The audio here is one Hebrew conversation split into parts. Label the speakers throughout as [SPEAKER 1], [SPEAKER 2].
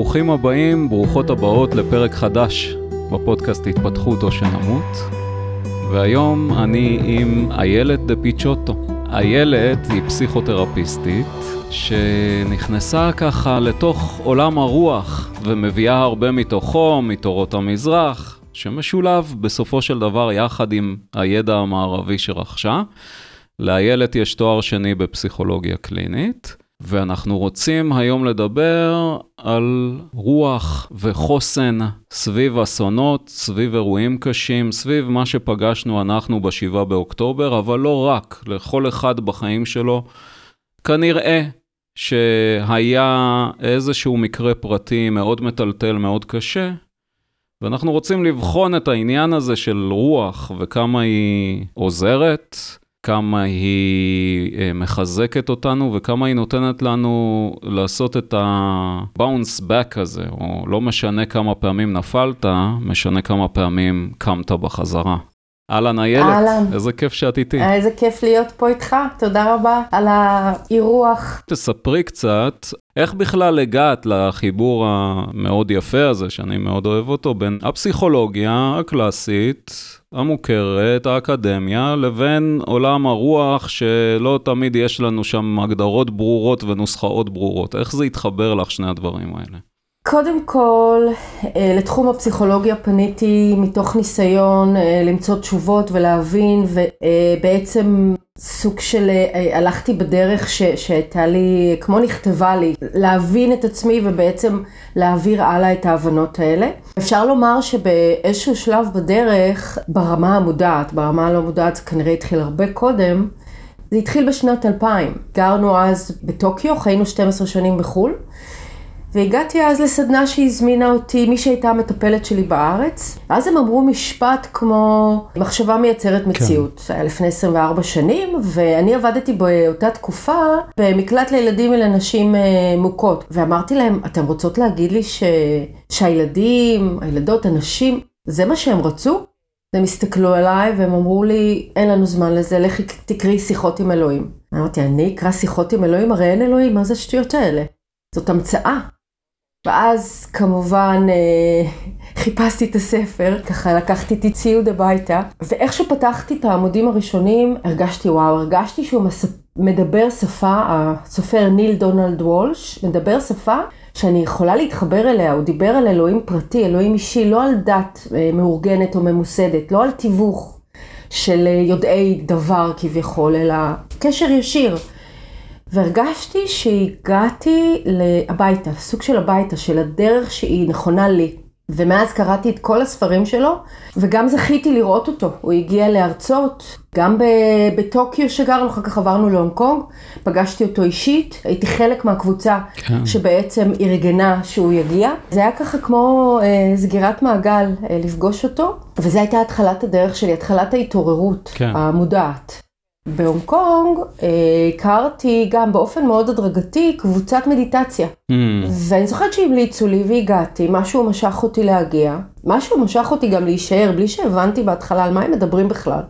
[SPEAKER 1] ברוכים הבאים, ברוכות הבאות לפרק חדש בפודקאסט התפתחות או שנמות. והיום אני עם איילת דה פיצ'וטו. איילת היא פסיכותרפיסטית שנכנסה ככה לתוך עולם הרוח ומביאה הרבה מתוכו, מתורות המזרח, שמשולב בסופו של דבר יחד עם הידע המערבי שרכשה. לאיילת יש תואר שני בפסיכולוגיה קלינית. ואנחנו רוצים היום לדבר על רוח וחוסן סביב אסונות, סביב אירועים קשים, סביב מה שפגשנו אנחנו בשבעה באוקטובר, אבל לא רק, לכל אחד בחיים שלו. כנראה שהיה איזשהו מקרה פרטי מאוד מטלטל, מאוד קשה, ואנחנו רוצים לבחון את העניין הזה של רוח וכמה היא עוזרת, כמה היא אה, מחזקת אותנו וכמה היא נותנת לנו לעשות את ה-bounce back הזה, או לא משנה כמה פעמים נפלת, משנה כמה פעמים קמת בחזרה. אהלן איילת, איזה כיף שאת איתי.
[SPEAKER 2] איזה כיף להיות פה איתך, תודה רבה על האירוח.
[SPEAKER 1] תספרי קצת, איך בכלל הגעת לחיבור המאוד יפה הזה, שאני מאוד אוהב אותו, בין הפסיכולוגיה הקלאסית, המוכרת, האקדמיה, לבין עולם הרוח, שלא תמיד יש לנו שם הגדרות ברורות ונוסחאות ברורות. איך זה התחבר לך, שני הדברים האלה?
[SPEAKER 2] קודם כל, אה, לתחום הפסיכולוגיה פניתי מתוך ניסיון אה, למצוא תשובות ולהבין, ובעצם סוג של, אה, הלכתי בדרך ש, שהייתה לי, כמו נכתבה לי, להבין את עצמי ובעצם להעביר הלאה את ההבנות האלה. אפשר לומר שבאיזשהו שלב בדרך, ברמה המודעת, ברמה הלא מודעת זה כנראה התחיל הרבה קודם, זה התחיל בשנת 2000. גרנו אז בטוקיו, חיינו 12 שנים בחו"ל. והגעתי אז לסדנה שהזמינה אותי, מי שהייתה המטפלת שלי בארץ. אז הם אמרו משפט כמו, מחשבה מייצרת כן. מציאות. כן. היה לפני 24 שנים, ואני עבדתי באותה תקופה במקלט לילדים ולנשים אה, מוכות. ואמרתי להם, אתם רוצות להגיד לי ש... שהילדים, הילדות, הנשים, זה מה שהם רצו? הם הסתכלו עליי והם אמרו לי, אין לנו זמן לזה, לכי תקראי שיחות עם אלוהים. אמרתי, אני אקרא שיחות עם אלוהים? הרי אין אלוהים, מה זה השטויות האלה? זאת המצאה. ואז כמובן אה, חיפשתי את הספר, ככה לקחתי איתי ציוד הביתה, ואיך שפתחתי את העמודים הראשונים, הרגשתי וואו, הרגשתי שהוא מדבר שפה, הסופר ניל דונלד וולש, מדבר שפה שאני יכולה להתחבר אליה, הוא דיבר על אלוהים פרטי, אלוהים אישי, לא על דת אה, מאורגנת או ממוסדת, לא על תיווך של אה, יודעי דבר כביכול, אלא קשר ישיר. והרגשתי שהגעתי הביתה, סוג של הביתה, של הדרך שהיא נכונה לי. ומאז קראתי את כל הספרים שלו, וגם זכיתי לראות אותו. הוא הגיע לארצות, גם בטוקיו שגרנו, אחר כך עברנו להונג קונג, פגשתי אותו אישית, הייתי חלק מהקבוצה כן. שבעצם ארגנה שהוא יגיע. זה היה ככה כמו אה, סגירת מעגל אה, לפגוש אותו, וזו הייתה התחלת הדרך שלי, התחלת ההתעוררות כן. המודעת. בהונג קונג אה, הכרתי גם באופן מאוד הדרגתי קבוצת מדיטציה. Mm. ואני זוכרת שהמליצו לי והגעתי, משהו משך אותי להגיע, משהו משך אותי גם להישאר, בלי שהבנתי בהתחלה על מה הם מדברים בכלל.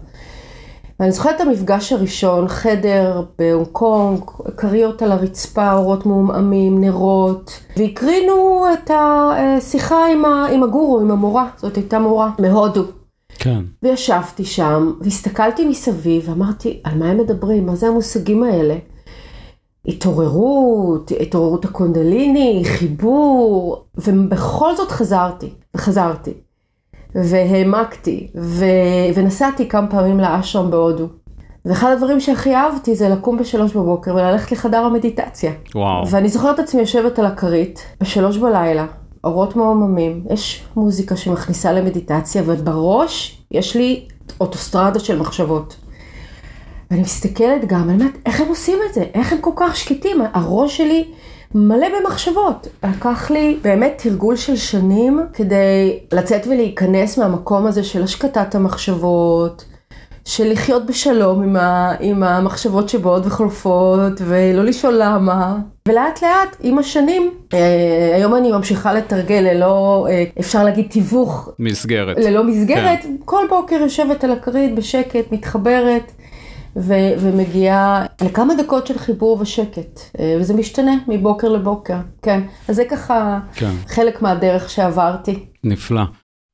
[SPEAKER 2] ואני זוכרת את המפגש הראשון, חדר בהונג קונג, כריות על הרצפה, אורות מעומעמים, נרות, והקרינו את השיחה עם, עם הגורו, עם המורה, זאת הייתה מורה מהודו.
[SPEAKER 1] כן.
[SPEAKER 2] וישבתי שם, והסתכלתי מסביב, ואמרתי, על מה הם מדברים? מה זה המושגים האלה? התעוררות, התעוררות הקונדליני, חיבור, ובכל זאת חזרתי, וחזרתי, והעמקתי, ו... ונסעתי כמה פעמים לאשרם בהודו. ואחד הדברים שהכי אהבתי זה לקום בשלוש בבוקר וללכת לחדר המדיטציה.
[SPEAKER 1] וואו.
[SPEAKER 2] ואני זוכרת את עצמי יושבת על הכרית בשלוש בלילה, אורות מעוממים, יש מוזיקה שמכניסה למדיטציה, ובראש יש לי אוטוסטרדה של מחשבות. ואני מסתכלת גם, אני אומרת, איך הם עושים את זה? איך הם כל כך שקטים? הראש שלי מלא במחשבות. לקח לי באמת תרגול של שנים כדי לצאת ולהיכנס מהמקום הזה של השקטת המחשבות, של לחיות בשלום עם, ה, עם המחשבות שבאות וחולפות, ולא לשאול למה. ולאט לאט, עם השנים, אה, היום אני ממשיכה לתרגל ללא, אה, אפשר להגיד, תיווך.
[SPEAKER 1] מסגרת.
[SPEAKER 2] ללא מסגרת. כן. כל בוקר יושבת על הכרית בשקט, מתחברת, ו- ומגיעה לכמה דקות של חיבור ושקט, אה, וזה משתנה מבוקר לבוקר, כן. אז זה ככה
[SPEAKER 1] כן.
[SPEAKER 2] חלק מהדרך שעברתי.
[SPEAKER 1] נפלא.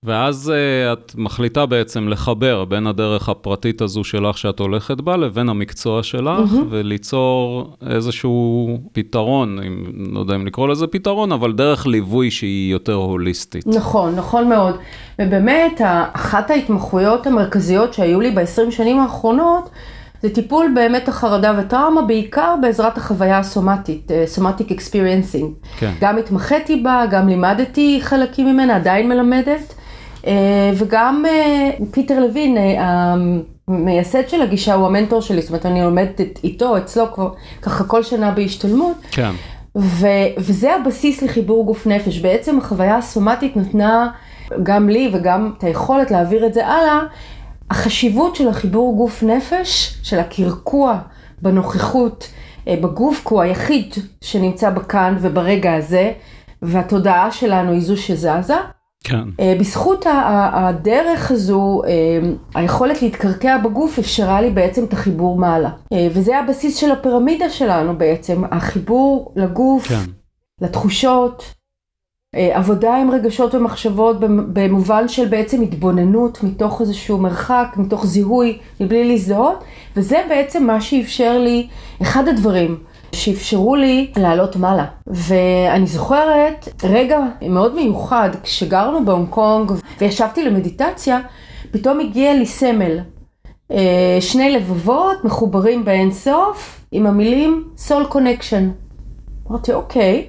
[SPEAKER 1] ואז uh, את מחליטה בעצם לחבר בין הדרך הפרטית הזו שלך שאת הולכת בה לבין המקצוע שלך, mm-hmm. וליצור איזשהו פתרון, אם, לא יודע אם לקרוא לזה פתרון, אבל דרך ליווי שהיא יותר הוליסטית.
[SPEAKER 2] נכון, נכון מאוד. ובאמת, אחת ההתמחויות המרכזיות שהיו לי ב-20 שנים האחרונות, זה טיפול באמת החרדה וטראומה, בעיקר בעזרת החוויה הסומטית, Somatic Experiencing. כן. גם התמחיתי בה, גם לימדתי חלקים ממנה, עדיין מלמדת. אה, וגם אה, פיטר לוין, אה, המייסד של הגישה, הוא המנטור שלי, זאת אומרת, אני לומדת איתו, אצלו, ככה כל שנה בהשתלמות.
[SPEAKER 1] כן.
[SPEAKER 2] ו, וזה הבסיס לחיבור גוף נפש. בעצם החוויה הסומטית נתנה גם לי וגם את היכולת להעביר את זה הלאה. החשיבות של החיבור גוף נפש, של הקרקוע בנוכחות בגוף, כי הוא היחיד שנמצא בכאן וברגע הזה, והתודעה שלנו היא זו שזזה.
[SPEAKER 1] כן.
[SPEAKER 2] אה, בזכות הדרך הזו, אה, היכולת להתקרקע בגוף אפשרה לי בעצם את החיבור מעלה. אה, וזה הבסיס של הפירמידה שלנו בעצם, החיבור לגוף, כן. לתחושות, עבודה עם רגשות ומחשבות במובן של בעצם התבוננות מתוך איזשהו מרחק, מתוך זיהוי, מבלי להזדהות, וזה בעצם מה שאפשר לי, אחד הדברים שאפשרו לי לעלות מעלה. ואני זוכרת רגע מאוד מיוחד, כשגרנו בהונג קונג וישבתי למדיטציה, פתאום הגיע לי סמל. אה, שני לבבות מחוברים באין סוף עם המילים soul connection. אמרתי, אוקיי.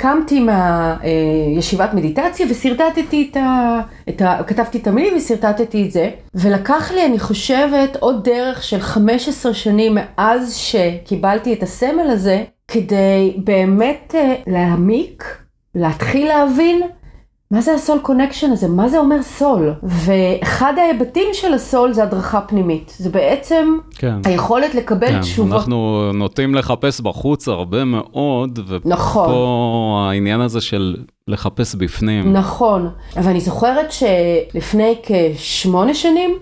[SPEAKER 2] קמתי מהישיבת מדיטציה ושרטטתי את ה... את ה... כתבתי את המילים ושרטטתי את זה. ולקח לי, אני חושבת, עוד דרך של 15 שנים מאז שקיבלתי את הסמל הזה, כדי באמת אה, להעמיק, להתחיל להבין מה זה הסול קונקשן הזה? מה זה אומר סול? ואחד ההיבטים של הסול זה הדרכה פנימית. זה בעצם כן. היכולת לקבל כן, תשובות.
[SPEAKER 1] אנחנו נוטים לחפש בחוץ הרבה מאוד, ופה נכון. העניין הזה של לחפש בפנים.
[SPEAKER 2] נכון, אבל אני זוכרת שלפני כשמונה שנים,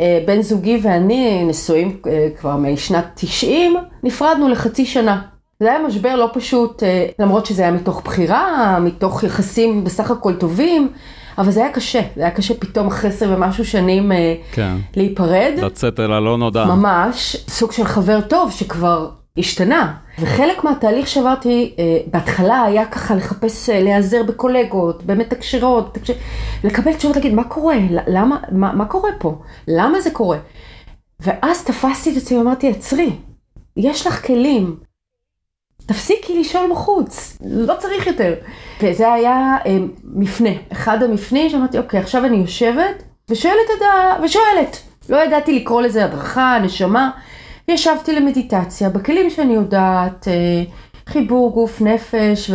[SPEAKER 2] אה, בן זוגי ואני, נשואים אה, כבר משנת 90, נפרדנו לחצי שנה. זה היה משבר לא פשוט, אה, למרות שזה היה מתוך בחירה, מתוך יחסים בסך הכל טובים, אבל זה היה קשה, זה היה קשה פתאום אחרי עשר ומשהו שנים אה, כן. להיפרד.
[SPEAKER 1] לצאת אל הלא נודע.
[SPEAKER 2] ממש, סוג של חבר טוב שכבר השתנה. וחלק מהתהליך שעברתי, אה, בהתחלה היה ככה לחפש, להיעזר בקולגות, במתקשרות, תקשר... לקבל תשובות, להגיד, מה קורה? למה, מה, מה קורה פה? למה זה קורה? ואז תפסתי את עצמי ואמרתי, עצרי, יש לך כלים. תפסיקי לשאול בחוץ, לא צריך יותר. וזה היה אה, מפנה, אחד המפנים שאמרתי, אוקיי, עכשיו אני יושבת ושואלת את ה... ושואלת. לא ידעתי לקרוא לזה הדרכה, נשמה. ישבתי למדיטציה, בכלים שאני יודעת, אה, חיבור גוף נפש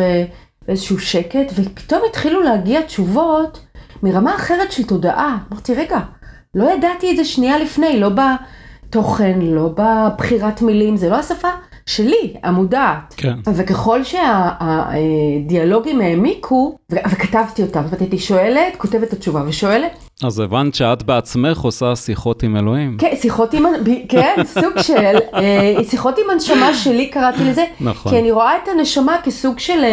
[SPEAKER 2] ואיזשהו שקט, ופתאום התחילו להגיע תשובות מרמה אחרת של תודעה. אמרתי, רגע, לא ידעתי את זה שנייה לפני, לא בתוכן, לא בבחירת מילים, זה לא השפה שלי, המודעת.
[SPEAKER 1] כן.
[SPEAKER 2] וככל שהדיאלוגים העמיקו, וכתבתי אותם, זאת אומרת, הייתי שואלת, כותבת את התשובה ושואלת.
[SPEAKER 1] אז הבנת שאת בעצמך עושה שיחות עם אלוהים.
[SPEAKER 2] כן, שיחות עם, כן, סוג של, אה, שיחות עם הנשמה שלי קראתי לזה.
[SPEAKER 1] נכון.
[SPEAKER 2] כי אני רואה את הנשמה כסוג של...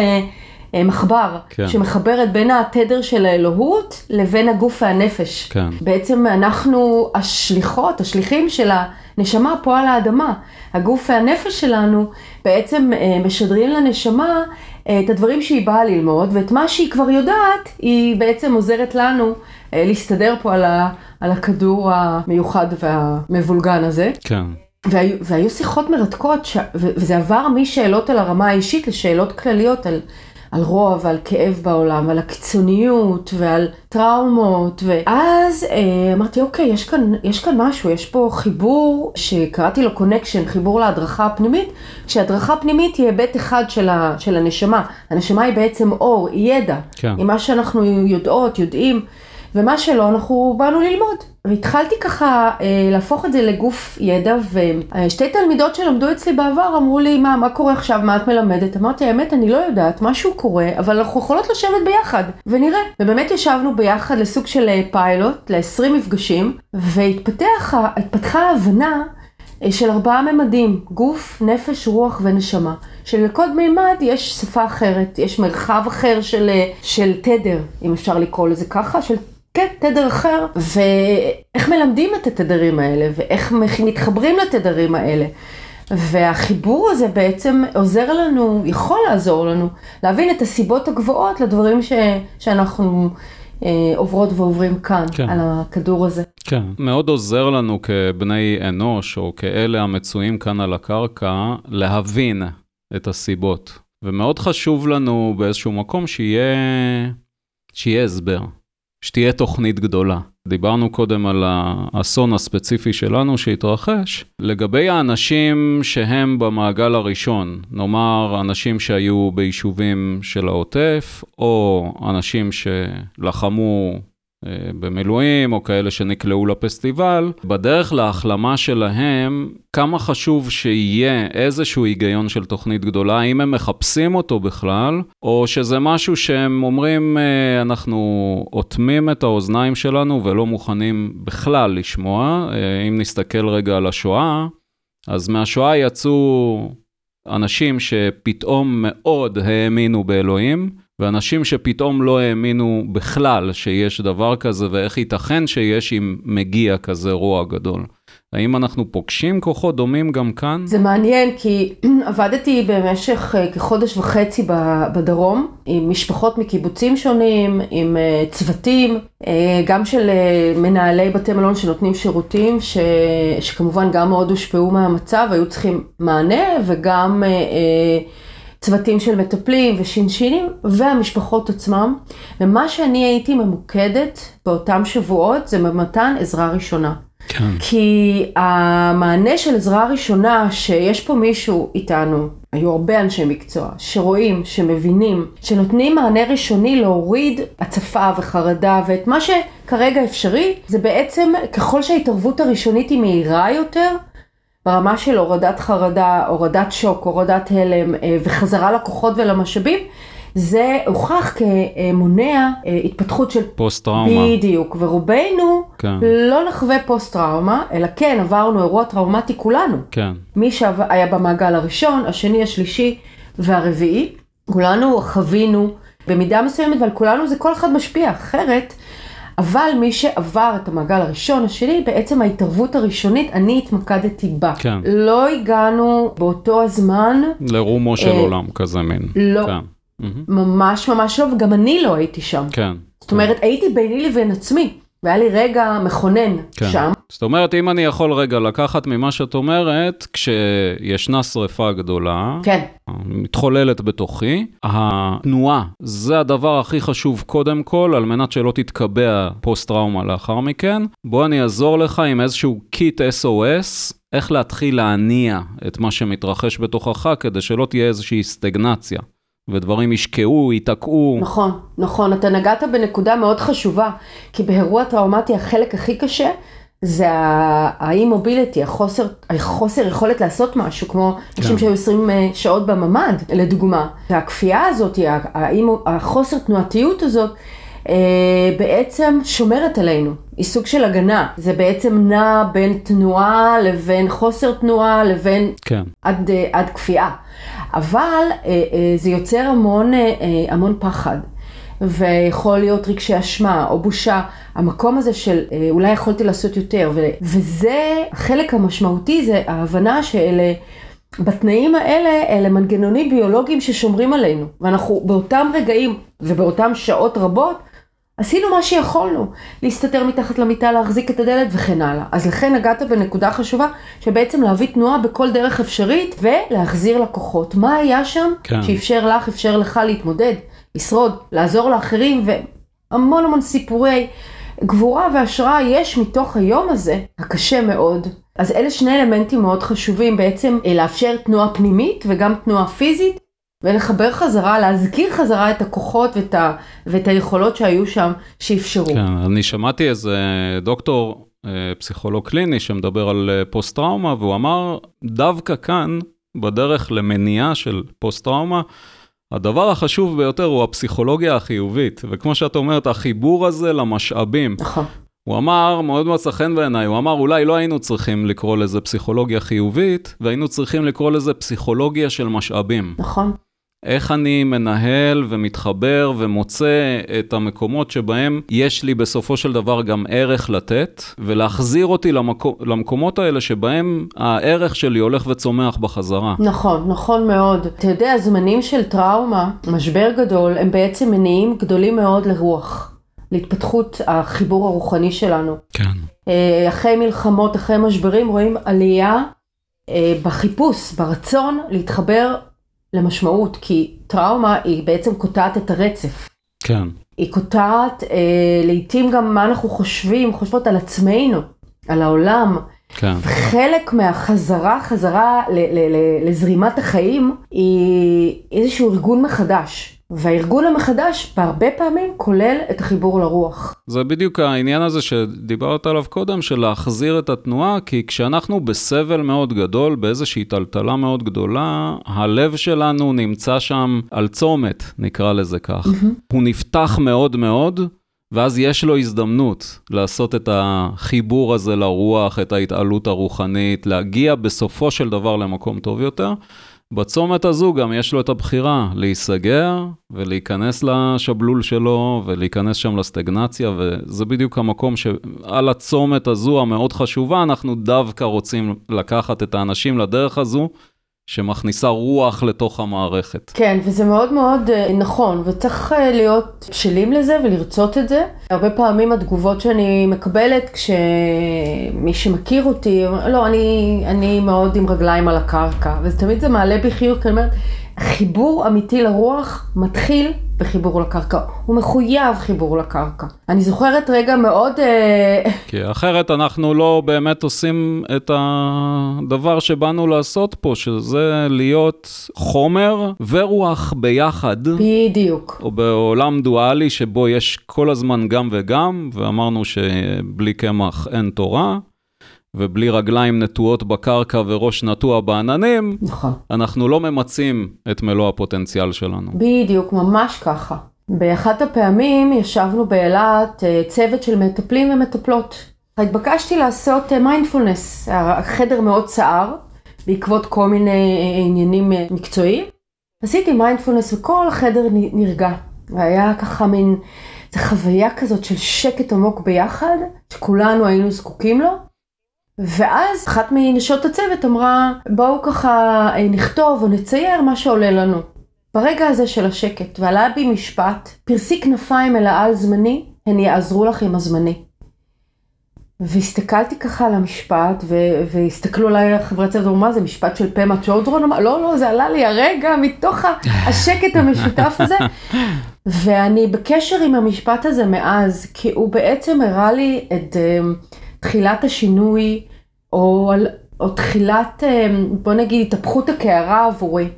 [SPEAKER 2] אה, מחבר, כן. שמחברת בין התדר של האלוהות לבין הגוף והנפש.
[SPEAKER 1] כן.
[SPEAKER 2] בעצם אנחנו השליחות, השליחים של הנשמה פה על האדמה. הגוף והנפש שלנו בעצם אה, משדרים לנשמה אה, את הדברים שהיא באה ללמוד, ואת מה שהיא כבר יודעת, היא בעצם עוזרת לנו להסתדר פה על, ה, על הכדור המיוחד והמבולגן הזה.
[SPEAKER 1] כן.
[SPEAKER 2] והיו, והיו שיחות מרתקות, ש... וזה עבר משאלות על הרמה האישית לשאלות כלליות על על רוע ועל כאב בעולם, ועל הקיצוניות ועל טראומות, ואז אה, אמרתי, אוקיי, יש כאן, יש כאן משהו, יש פה חיבור שקראתי לו קונקשן, חיבור להדרכה הפנימית, שהדרכה פנימית היא היבט אחד של, ה, של הנשמה. הנשמה היא בעצם אור, היא ידע.
[SPEAKER 1] כן.
[SPEAKER 2] היא מה שאנחנו יודעות, יודעים. ומה שלא, אנחנו באנו ללמוד. והתחלתי ככה אה, להפוך את זה לגוף ידע, ושתי תלמידות שלמדו אצלי בעבר אמרו לי, מה, מה קורה עכשיו, מה את מלמדת? אמרתי, האמת, אני לא יודעת, משהו קורה, אבל אנחנו יכולות לשבת ביחד, ונראה. ובאמת ישבנו ביחד לסוג של אה, פיילוט, ל-20 מפגשים, והתפתחה ההבנה אה, של ארבעה ממדים, גוף, נפש, רוח ונשמה. שלכל מימד יש שפה אחרת, יש מרחב אחר של, אה, של תדר, אם אפשר לקרוא לזה ככה, של כן, תדר אחר, ואיך מלמדים את התדרים האלה, ואיך מתחברים לתדרים האלה. והחיבור הזה בעצם עוזר לנו, יכול לעזור לנו, להבין את הסיבות הגבוהות לדברים ש, שאנחנו אה, עוברות ועוברים כאן, כן. על הכדור הזה.
[SPEAKER 1] כן, מאוד עוזר לנו כבני אנוש, או כאלה המצויים כאן על הקרקע, להבין את הסיבות. ומאוד חשוב לנו באיזשהו מקום שיהיה, שיהיה הסבר. שתהיה תוכנית גדולה. דיברנו קודם על האסון הספציפי שלנו שהתרחש. לגבי האנשים שהם במעגל הראשון, נאמר אנשים שהיו ביישובים של העוטף, או אנשים שלחמו במילואים, או כאלה שנקלעו לפסטיבל, בדרך להחלמה שלהם, כמה חשוב שיהיה איזשהו היגיון של תוכנית גדולה, האם הם מחפשים אותו בכלל, או שזה משהו שהם אומרים, אה, אנחנו אוטמים את האוזניים שלנו ולא מוכנים בכלל לשמוע. אה, אם נסתכל רגע על השואה, אז מהשואה יצאו אנשים שפתאום מאוד האמינו באלוהים. ואנשים שפתאום לא האמינו בכלל שיש דבר כזה ואיך ייתכן שיש אם מגיע כזה רוע גדול. האם אנחנו פוגשים כוחות דומים גם כאן?
[SPEAKER 2] זה מעניין כי עבדתי במשך אה, כחודש וחצי בדרום עם משפחות מקיבוצים שונים, עם אה, צוותים, אה, גם של מנהלי בתי מלון שנותנים שירותים, ש... שכמובן גם מאוד הושפעו מהמצב, היו צריכים מענה וגם... צוותים של מטפלים ושינשינים והמשפחות עצמם. ומה שאני הייתי ממוקדת באותם שבועות זה במתן עזרה ראשונה. כן. כי המענה של עזרה ראשונה, שיש פה מישהו איתנו, היו הרבה אנשי מקצוע, שרואים, שמבינים, שנותנים מענה ראשוני להוריד הצפה וחרדה, ואת מה שכרגע אפשרי, זה בעצם ככל שההתערבות הראשונית היא מהירה יותר, ברמה של הורדת חרדה, הורדת שוק, הורדת הלם אה, וחזרה לכוחות ולמשאבים, זה הוכח כמונע אה, התפתחות של...
[SPEAKER 1] פוסט-טראומה.
[SPEAKER 2] בדיוק, ורובנו כן. לא נחווה פוסט-טראומה, אלא כן עברנו אירוע טראומטי כולנו.
[SPEAKER 1] כן.
[SPEAKER 2] מי שהיה במעגל הראשון, השני, השלישי והרביעי, כולנו חווינו במידה מסוימת, ועל כולנו זה כל אחד משפיע אחרת. אבל מי שעבר את המעגל הראשון, השני, בעצם ההתערבות הראשונית, אני התמקדתי בה.
[SPEAKER 1] כן.
[SPEAKER 2] לא הגענו באותו הזמן...
[SPEAKER 1] לרומו של אה, עולם כזה מין.
[SPEAKER 2] לא. כן. ממש ממש לא, וגם אני לא הייתי שם.
[SPEAKER 1] כן.
[SPEAKER 2] זאת אומרת, כן. הייתי ביני לבין עצמי. והיה לי רגע מכונן כן. שם.
[SPEAKER 1] זאת אומרת, אם אני יכול רגע לקחת ממה שאת אומרת, כשישנה שריפה גדולה,
[SPEAKER 2] כן.
[SPEAKER 1] מתחוללת בתוכי, התנועה, זה הדבר הכי חשוב קודם כל, על מנת שלא תתקבע פוסט-טראומה לאחר מכן. בוא אני אעזור לך עם איזשהו קיט SOS, איך להתחיל להניע את מה שמתרחש בתוכך, כדי שלא תהיה איזושהי סטגנציה. ודברים ישקעו, ייתקעו.
[SPEAKER 2] נכון, נכון, אתה נגעת בנקודה מאוד חשובה, כי באירוע טראומטי החלק הכי קשה זה האי-מוביליטי, החוסר, החוסר יכולת לעשות משהו, כמו כן. אנשים שהיו 20 אה, שעות בממ"ד, לדוגמה. והכפייה הזאת, החוסר תנועתיות הזאת, אה, בעצם שומרת עלינו, היא סוג של הגנה. זה בעצם נע בין תנועה לבין חוסר תנועה לבין
[SPEAKER 1] כן.
[SPEAKER 2] עד, אה, עד כפייה. אבל זה יוצר המון, המון פחד. ויכול להיות רגשי אשמה או בושה, המקום הזה של אולי יכולתי לעשות יותר, ו- וזה, החלק המשמעותי זה ההבנה שאלה, בתנאים האלה, אלה מנגנונים ביולוגיים ששומרים עלינו, ואנחנו באותם רגעים ובאותם שעות רבות, עשינו מה שיכולנו, להסתתר מתחת למיטה, להחזיק את הדלת וכן הלאה. אז לכן נגעת בנקודה חשובה, שבעצם להביא תנועה בכל דרך אפשרית ולהחזיר לקוחות. מה היה שם כן. שאפשר לך, אפשר לך להתמודד, לשרוד, לעזור לאחרים, והמון המון סיפורי גבורה והשראה יש מתוך היום הזה, הקשה מאוד. אז אלה שני אלמנטים מאוד חשובים, בעצם לאפשר תנועה פנימית וגם תנועה פיזית, ולחבר חזרה, להזכיר חזרה את הכוחות ואת, ה, ואת היכולות שהיו שם, שאפשרו.
[SPEAKER 1] כן, אני שמעתי איזה דוקטור, אה, פסיכולוג קליני, שמדבר על אה, פוסט-טראומה, והוא אמר, דווקא כאן, בדרך למניעה של פוסט-טראומה, הדבר החשוב ביותר הוא הפסיכולוגיה החיובית, וכמו שאת אומרת, החיבור הזה למשאבים.
[SPEAKER 2] נכון.
[SPEAKER 1] הוא אמר, מאוד מצא חן בעיניי, הוא אמר, אולי לא היינו צריכים לקרוא לזה פסיכולוגיה חיובית, והיינו צריכים לקרוא לזה פסיכולוגיה של משאבים.
[SPEAKER 2] נכון.
[SPEAKER 1] איך אני מנהל ומתחבר ומוצא את המקומות שבהם יש לי בסופו של דבר גם ערך לתת, ולהחזיר אותי למקום, למקומות האלה שבהם הערך שלי הולך וצומח בחזרה.
[SPEAKER 2] נכון, נכון מאוד. אתה יודע, זמנים של טראומה, משבר גדול, הם בעצם מניעים גדולים מאוד לרוח, להתפתחות החיבור הרוחני שלנו.
[SPEAKER 1] כן.
[SPEAKER 2] אה, אחרי מלחמות, אחרי משברים, רואים עלייה אה, בחיפוש, ברצון להתחבר למשמעות, כי טראומה היא בעצם קוטעת את הרצף.
[SPEAKER 1] כן.
[SPEAKER 2] היא קוטעת אה, לעתים גם מה אנחנו חושבים, חושבות על עצמנו, על העולם.
[SPEAKER 1] כן.
[SPEAKER 2] חלק מהחזרה, חזרה ל- ל- ל- לזרימת החיים, היא איזשהו ארגון מחדש. והארגון המחדש בהרבה פעמים כולל את החיבור לרוח.
[SPEAKER 1] זה בדיוק העניין הזה שדיברת עליו קודם, של להחזיר את התנועה, כי כשאנחנו בסבל מאוד גדול, באיזושהי טלטלה מאוד גדולה, הלב שלנו נמצא שם על צומת, נקרא לזה כך. הוא נפתח מאוד מאוד, ואז יש לו הזדמנות לעשות את החיבור הזה לרוח, את ההתעלות הרוחנית, להגיע בסופו של דבר למקום טוב יותר. בצומת הזו גם יש לו את הבחירה להיסגר ולהיכנס לשבלול שלו ולהיכנס שם לסטגנציה, וזה בדיוק המקום שעל הצומת הזו המאוד חשובה, אנחנו דווקא רוצים לקחת את האנשים לדרך הזו. שמכניסה רוח לתוך המערכת.
[SPEAKER 2] כן, וזה מאוד מאוד uh, נכון, וצריך uh, להיות בשלים לזה ולרצות את זה. הרבה פעמים התגובות שאני מקבלת כשמי שמכיר אותי, לא, אני, אני מאוד עם רגליים על הקרקע, ותמיד זה מעלה בי חיוך, כי אני אומרת, חיבור אמיתי לרוח מתחיל בחיבור לקרקע, הוא מחויב חיבור לקרקע. אני זוכרת רגע מאוד... אה,
[SPEAKER 1] כי אחרת אנחנו לא באמת עושים את הדבר שבאנו לעשות פה, שזה להיות חומר ורוח ביחד.
[SPEAKER 2] בדיוק.
[SPEAKER 1] או בעולם דואלי שבו יש כל הזמן גם וגם, ואמרנו שבלי קמח אין תורה. ובלי רגליים נטועות בקרקע וראש נטוע בעננים,
[SPEAKER 2] נכון.
[SPEAKER 1] אנחנו לא ממצים את מלוא הפוטנציאל שלנו.
[SPEAKER 2] בדיוק, ממש ככה. באחת הפעמים ישבנו באילת אה, צוות של מטפלים ומטפלות. התבקשתי לעשות מיינדפולנס, החדר מאוד צר, בעקבות כל מיני אה, עניינים אה, מקצועיים. עשיתי מיינדפולנס וכל החדר נרגע. והיה ככה מין, זו חוויה כזאת של שקט עמוק ביחד, שכולנו היינו זקוקים לו. ואז אחת מנשות הצוות אמרה, בואו ככה נכתוב או נצייר מה שעולה לנו. ברגע הזה של השקט, ועלה בי משפט, פרסי כנפיים אל העל זמני, הן יעזרו לך עם הזמני. והסתכלתי ככה על המשפט, ו- והסתכלו עליי חברי צוות, מה זה משפט של פמה צ'ודרון? לא, לא, זה עלה לי הרגע מתוך השקט המשותף הזה. ואני בקשר עם המשפט הזה מאז, כי הוא בעצם הראה לי את... uh, תחילת השינוי, או, או תחילת, אמ, בוא נגיד, התהפכות הקערה עבורי.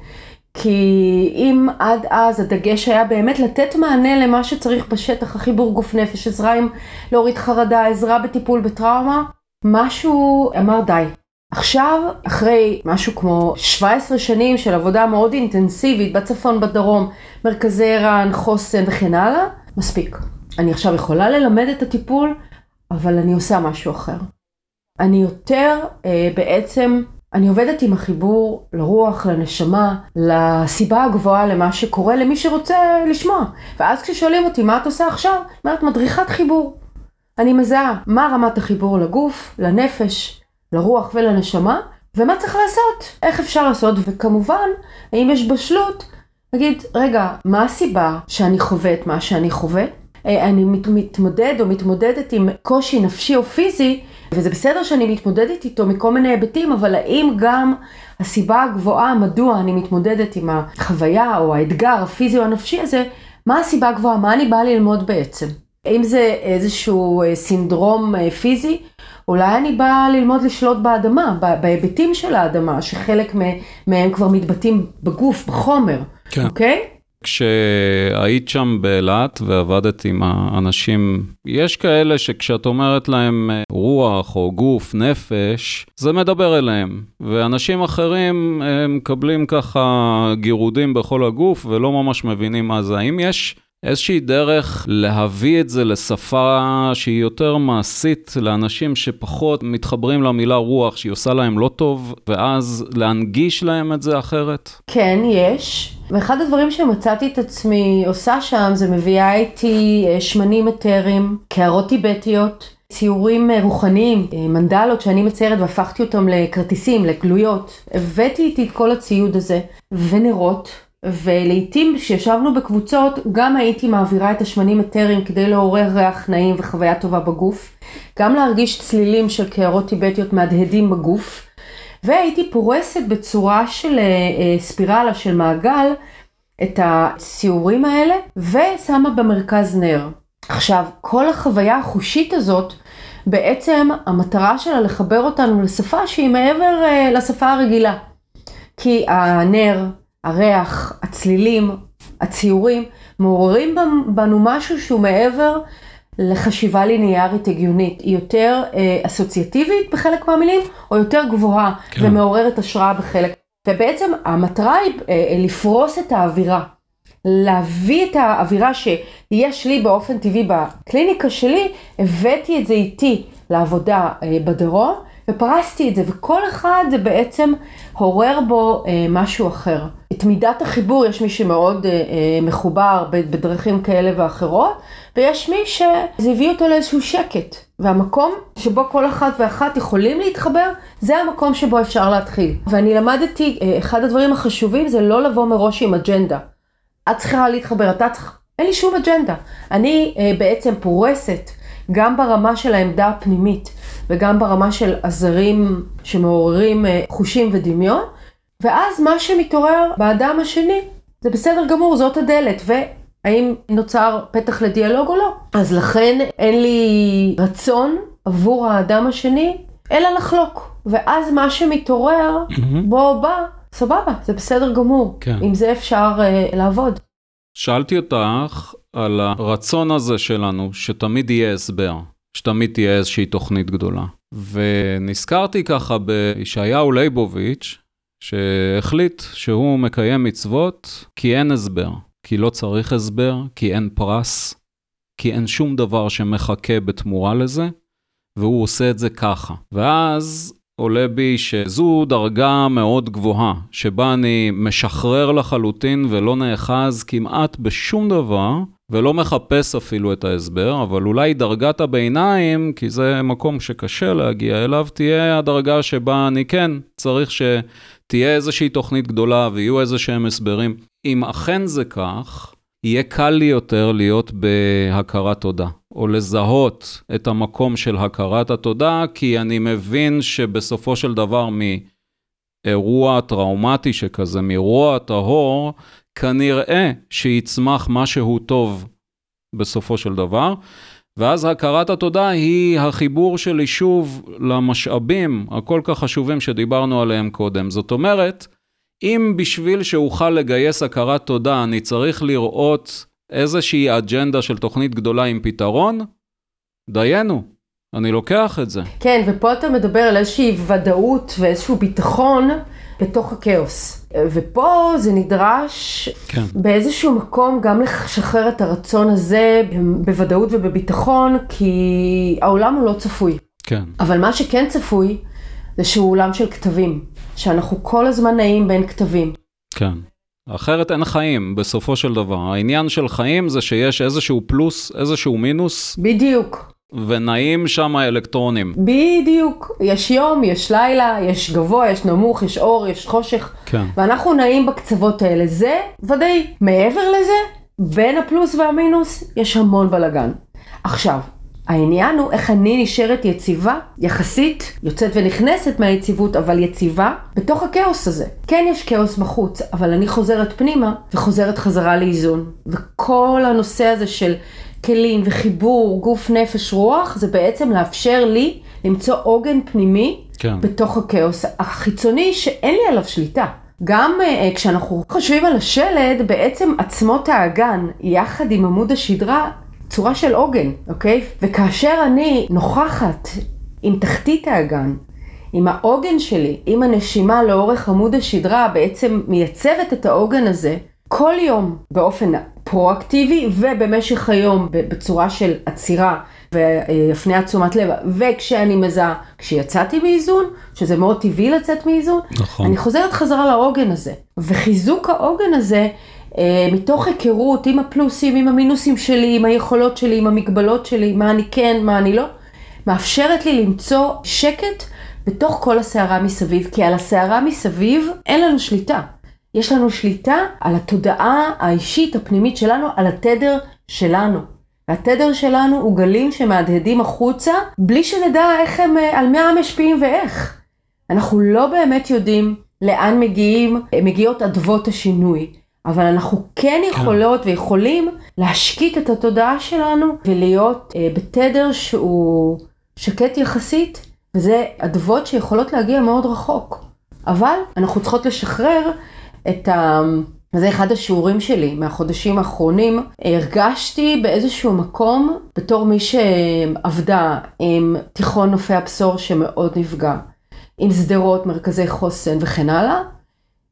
[SPEAKER 2] כי אם עד אז הדגש היה באמת לתת מענה למה שצריך בשטח, החיבור גוף נפש, עזרה עם להוריד חרדה, עזרה בטיפול בטראומה, משהו אמר די. עכשיו, אחרי משהו כמו 17 שנים של עבודה מאוד אינטנסיבית בצפון, בדרום, מרכזי ער"ן, חוסן וכן הלאה, מספיק. אני עכשיו יכולה ללמד את הטיפול אבל אני עושה משהו אחר. אני יותר אה, בעצם, אני עובדת עם החיבור לרוח, לנשמה, לסיבה הגבוהה למה שקורה למי שרוצה לשמוע. ואז כששואלים אותי מה את עושה עכשיו, אומרת מדריכת חיבור. אני מזהה מה רמת החיבור לגוף, לנפש, לרוח ולנשמה, ומה צריך לעשות, איך אפשר לעשות, וכמובן, האם יש בשלות, נגיד, רגע, מה הסיבה שאני חווה את מה שאני חווה? אה, אני מתמודד או מתמודדת עם קושי נפשי או פיזי, וזה בסדר שאני מתמודדת איתו מכל מיני היבטים, אבל האם גם הסיבה הגבוהה מדוע אני מתמודדת עם החוויה או האתגר הפיזי או הנפשי הזה, מה הסיבה הגבוהה? מה אני באה ללמוד בעצם? האם זה איזשהו אה, סינדרום אה, פיזי? אולי אני באה ללמוד לשלוט באדמה, בהיבטים של האדמה, שחלק מהם כבר מתבטאים בגוף, בחומר, כן. אוקיי? Okay?
[SPEAKER 1] כשהיית שם באילת ועבדת עם האנשים, יש כאלה שכשאת אומרת להם אה, רוח או גוף, נפש, זה מדבר אליהם. ואנשים אחרים הם מקבלים ככה גירודים בכל הגוף ולא ממש מבינים מה זה. האם יש איזושהי דרך להביא את זה לשפה שהיא יותר מעשית לאנשים שפחות מתחברים למילה רוח, שהיא עושה להם לא טוב, ואז להנגיש להם את זה אחרת?
[SPEAKER 2] כן, יש. ואחד הדברים שמצאתי את עצמי עושה שם, זה מביאה איתי אה, שמנים אתרים, קערות טיבטיות. ציורים אה, רוחניים, אה, מנדלות שאני מציירת והפכתי אותם לכרטיסים, לגלויות. הבאתי איתי את כל הציוד הזה, ונרות, ולעיתים כשישבנו בקבוצות, גם הייתי מעבירה את השמנים אתרים כדי לעורר ריח נעים וחוויה טובה בגוף, גם להרגיש צלילים של קערות טיבטיות מהדהדים בגוף, והייתי פורסת בצורה של אה, ספירלה של מעגל את הציורים האלה, ושמה במרכז נר. עכשיו, כל החוויה החושית הזאת, בעצם המטרה שלה לחבר אותנו לשפה שהיא מעבר uh, לשפה הרגילה. כי הנר, הריח, הצלילים, הציורים, מעוררים בנו משהו שהוא מעבר לחשיבה ליניארית הגיונית. היא יותר uh, אסוציאטיבית בחלק מהמילים, או יותר גבוהה כן. ומעוררת השראה בחלק. ובעצם המטרה היא uh, לפרוס את האווירה. להביא את האווירה שיש לי באופן טבעי בקליניקה שלי, הבאתי את זה איתי לעבודה אה, בדרום, ופרסתי את זה, וכל אחד זה בעצם עורר בו אה, משהו אחר. את מידת החיבור, יש מי שמאוד אה, מחובר בדרכים כאלה ואחרות, ויש מי שזה הביא אותו לאיזשהו שקט. והמקום שבו כל אחת ואחת יכולים להתחבר, זה המקום שבו אפשר להתחיל. ואני למדתי, אחד הדברים החשובים זה לא לבוא מראש עם אג'נדה. את צריכה להתחבר, אתה צריך, אין לי שום אג'נדה. אני אה, בעצם פורסת גם ברמה של העמדה הפנימית וגם ברמה של עזרים שמעוררים אה, חושים ודמיון, ואז מה שמתעורר באדם השני זה בסדר גמור, זאת הדלת, והאם נוצר פתח לדיאלוג או לא. אז לכן אין לי רצון עבור האדם השני, אלא לחלוק. ואז מה שמתעורר. בוא בא, סבבה, זה בסדר גמור. כן. עם זה אפשר uh, לעבוד.
[SPEAKER 1] שאלתי אותך על הרצון הזה שלנו, שתמיד יהיה הסבר, שתמיד תהיה איזושהי תוכנית גדולה. ונזכרתי ככה בישעיהו ליבוביץ', שהחליט שהוא מקיים מצוות כי אין הסבר, כי לא צריך הסבר, כי אין פרס, כי אין שום דבר שמחכה בתמורה לזה, והוא עושה את זה ככה. ואז עולה בי שזו דרגה מאוד גבוהה, שבה אני משחרר לחלוטין ולא נאחז כמעט בשום דבר, ולא מחפש אפילו את ההסבר, אבל אולי דרגת הביניים, כי זה מקום שקשה להגיע אליו, תהיה הדרגה שבה אני כן צריך שתהיה איזושהי תוכנית גדולה ויהיו איזה שהם הסברים. אם אכן זה כך, יהיה קל לי יותר להיות בהכרת תודה, או לזהות את המקום של הכרת התודה, כי אני מבין שבסופו של דבר מאירוע טראומטי שכזה, מאירוע טהור, כנראה שיצמח משהו טוב בסופו של דבר. ואז הכרת התודה היא החיבור שלי שוב למשאבים הכל כך חשובים שדיברנו עליהם קודם. זאת אומרת, אם בשביל שאוכל לגייס הכרת תודה, אני צריך לראות איזושהי אג'נדה של תוכנית גדולה עם פתרון, דיינו, אני לוקח את זה.
[SPEAKER 2] כן, ופה אתה מדבר על איזושהי ודאות ואיזשהו ביטחון בתוך הכאוס. ופה זה נדרש כן. באיזשהו מקום גם לשחרר את הרצון הזה בוודאות ובביטחון, כי העולם הוא לא צפוי.
[SPEAKER 1] כן.
[SPEAKER 2] אבל מה שכן צפוי, זה שהוא עולם של כתבים. שאנחנו כל הזמן נעים בין כתבים.
[SPEAKER 1] כן. אחרת אין חיים בסופו של דבר. העניין של חיים זה שיש איזשהו פלוס, איזשהו מינוס.
[SPEAKER 2] בדיוק.
[SPEAKER 1] ונעים שם האלקטרונים.
[SPEAKER 2] בדיוק. יש יום, יש לילה, יש גבוה, יש נמוך, יש אור, יש חושך.
[SPEAKER 1] כן.
[SPEAKER 2] ואנחנו נעים בקצוות האלה. זה ודאי. מעבר לזה, בין הפלוס והמינוס, יש המון בלאגן. עכשיו, העניין הוא איך אני נשארת יציבה, יחסית, יוצאת ונכנסת מהיציבות, אבל יציבה, בתוך הכאוס הזה. כן יש כאוס בחוץ, אבל אני חוזרת פנימה וחוזרת חזרה לאיזון. וכל הנושא הזה של כלים וחיבור, גוף, נפש, רוח, זה בעצם לאפשר לי למצוא עוגן פנימי כן. בתוך הכאוס החיצוני שאין לי עליו שליטה. גם uh, כשאנחנו חושבים על השלד, בעצם עצמות האגן, יחד עם עמוד השדרה, צורה של עוגן, אוקיי? וכאשר אני נוכחת עם תחתית האגן, עם העוגן שלי, עם הנשימה לאורך עמוד השדרה, בעצם מייצבת את העוגן הזה כל יום באופן פרואקטיבי ובמשך היום בצורה של עצירה והפניית תשומת לב, וכשאני מזהה, כשיצאתי מאיזון, שזה מאוד טבעי לצאת מאיזון,
[SPEAKER 1] נכון.
[SPEAKER 2] אני חוזרת חזרה לעוגן הזה. וחיזוק העוגן הזה, אה, מתוך היכרות עם הפלוסים, עם המינוסים שלי, עם היכולות שלי, עם המגבלות שלי, מה אני כן, מה אני לא, מאפשרת לי למצוא שקט בתוך כל הסערה מסביב, כי על הסערה מסביב אין לנו שליטה. יש לנו שליטה על התודעה האישית הפנימית שלנו, על התדר שלנו. והתדר שלנו הוא גלים שמהדהדים החוצה, בלי שנדע איך הם, אה, על מה הם משפיעים ואיך. אנחנו לא באמת יודעים לאן מגיעים, אה, מגיעות אדוות השינוי. אבל אנחנו כן יכולות כן. ויכולים להשקיט את התודעה שלנו ולהיות אה, בתדר שהוא שקט יחסית, וזה אדוות שיכולות להגיע מאוד רחוק. אבל אנחנו צריכות לשחרר את ה... וזה אחד השיעורים שלי מהחודשים האחרונים. הרגשתי באיזשהו מקום, בתור מי שעבדה עם תיכון נופי הבשור שמאוד נפגע, עם שדרות, מרכזי חוסן וכן הלאה,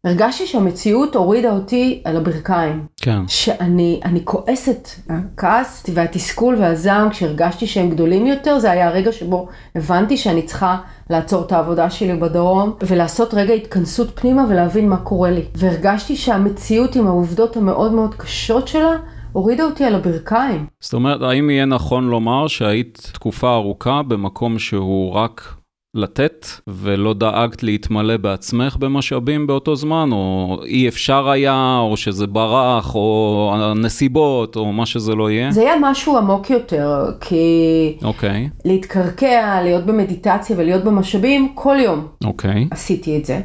[SPEAKER 2] הרגשתי שהמציאות הורידה אותי על הברכיים.
[SPEAKER 1] כן.
[SPEAKER 2] שאני אני כועסת, הכעס והתסכול והזעם כשהרגשתי שהם גדולים יותר, זה היה הרגע שבו הבנתי שאני צריכה לעצור את העבודה שלי בדרום ולעשות רגע התכנסות פנימה ולהבין מה קורה לי. והרגשתי שהמציאות עם העובדות המאוד מאוד קשות שלה, הורידה אותי על הברכיים.
[SPEAKER 1] זאת אומרת, האם יהיה נכון לומר שהיית תקופה ארוכה במקום שהוא רק לתת, ולא דאגת להתמלא בעצמך במשאבים באותו זמן, או אי אפשר היה, או שזה ברח, או הנסיבות, או מה שזה לא יהיה?
[SPEAKER 2] זה היה משהו עמוק יותר, כי...
[SPEAKER 1] אוקיי.
[SPEAKER 2] Okay. להתקרקע, להיות במדיטציה ולהיות במשאבים, כל יום.
[SPEAKER 1] אוקיי.
[SPEAKER 2] Okay. עשיתי את זה.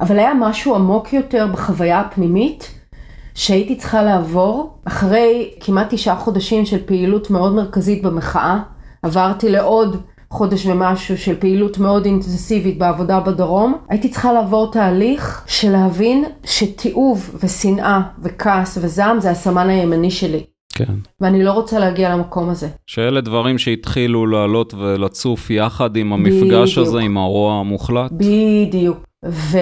[SPEAKER 2] אבל היה משהו עמוק יותר בחוויה הפנימית. שהייתי צריכה לעבור אחרי כמעט תשעה חודשים של פעילות מאוד מרכזית במחאה, עברתי לעוד חודש ומשהו של פעילות מאוד אינטנסיבית בעבודה בדרום, הייתי צריכה לעבור תהליך של להבין שתיעוב ושנאה וכעס וזעם זה הסמן הימני שלי.
[SPEAKER 1] כן.
[SPEAKER 2] ואני לא רוצה להגיע למקום הזה.
[SPEAKER 1] שאלה דברים שהתחילו לעלות ולצוף יחד עם המפגש בדיוק. הזה, עם הרוע המוחלט.
[SPEAKER 2] בדיוק. ו...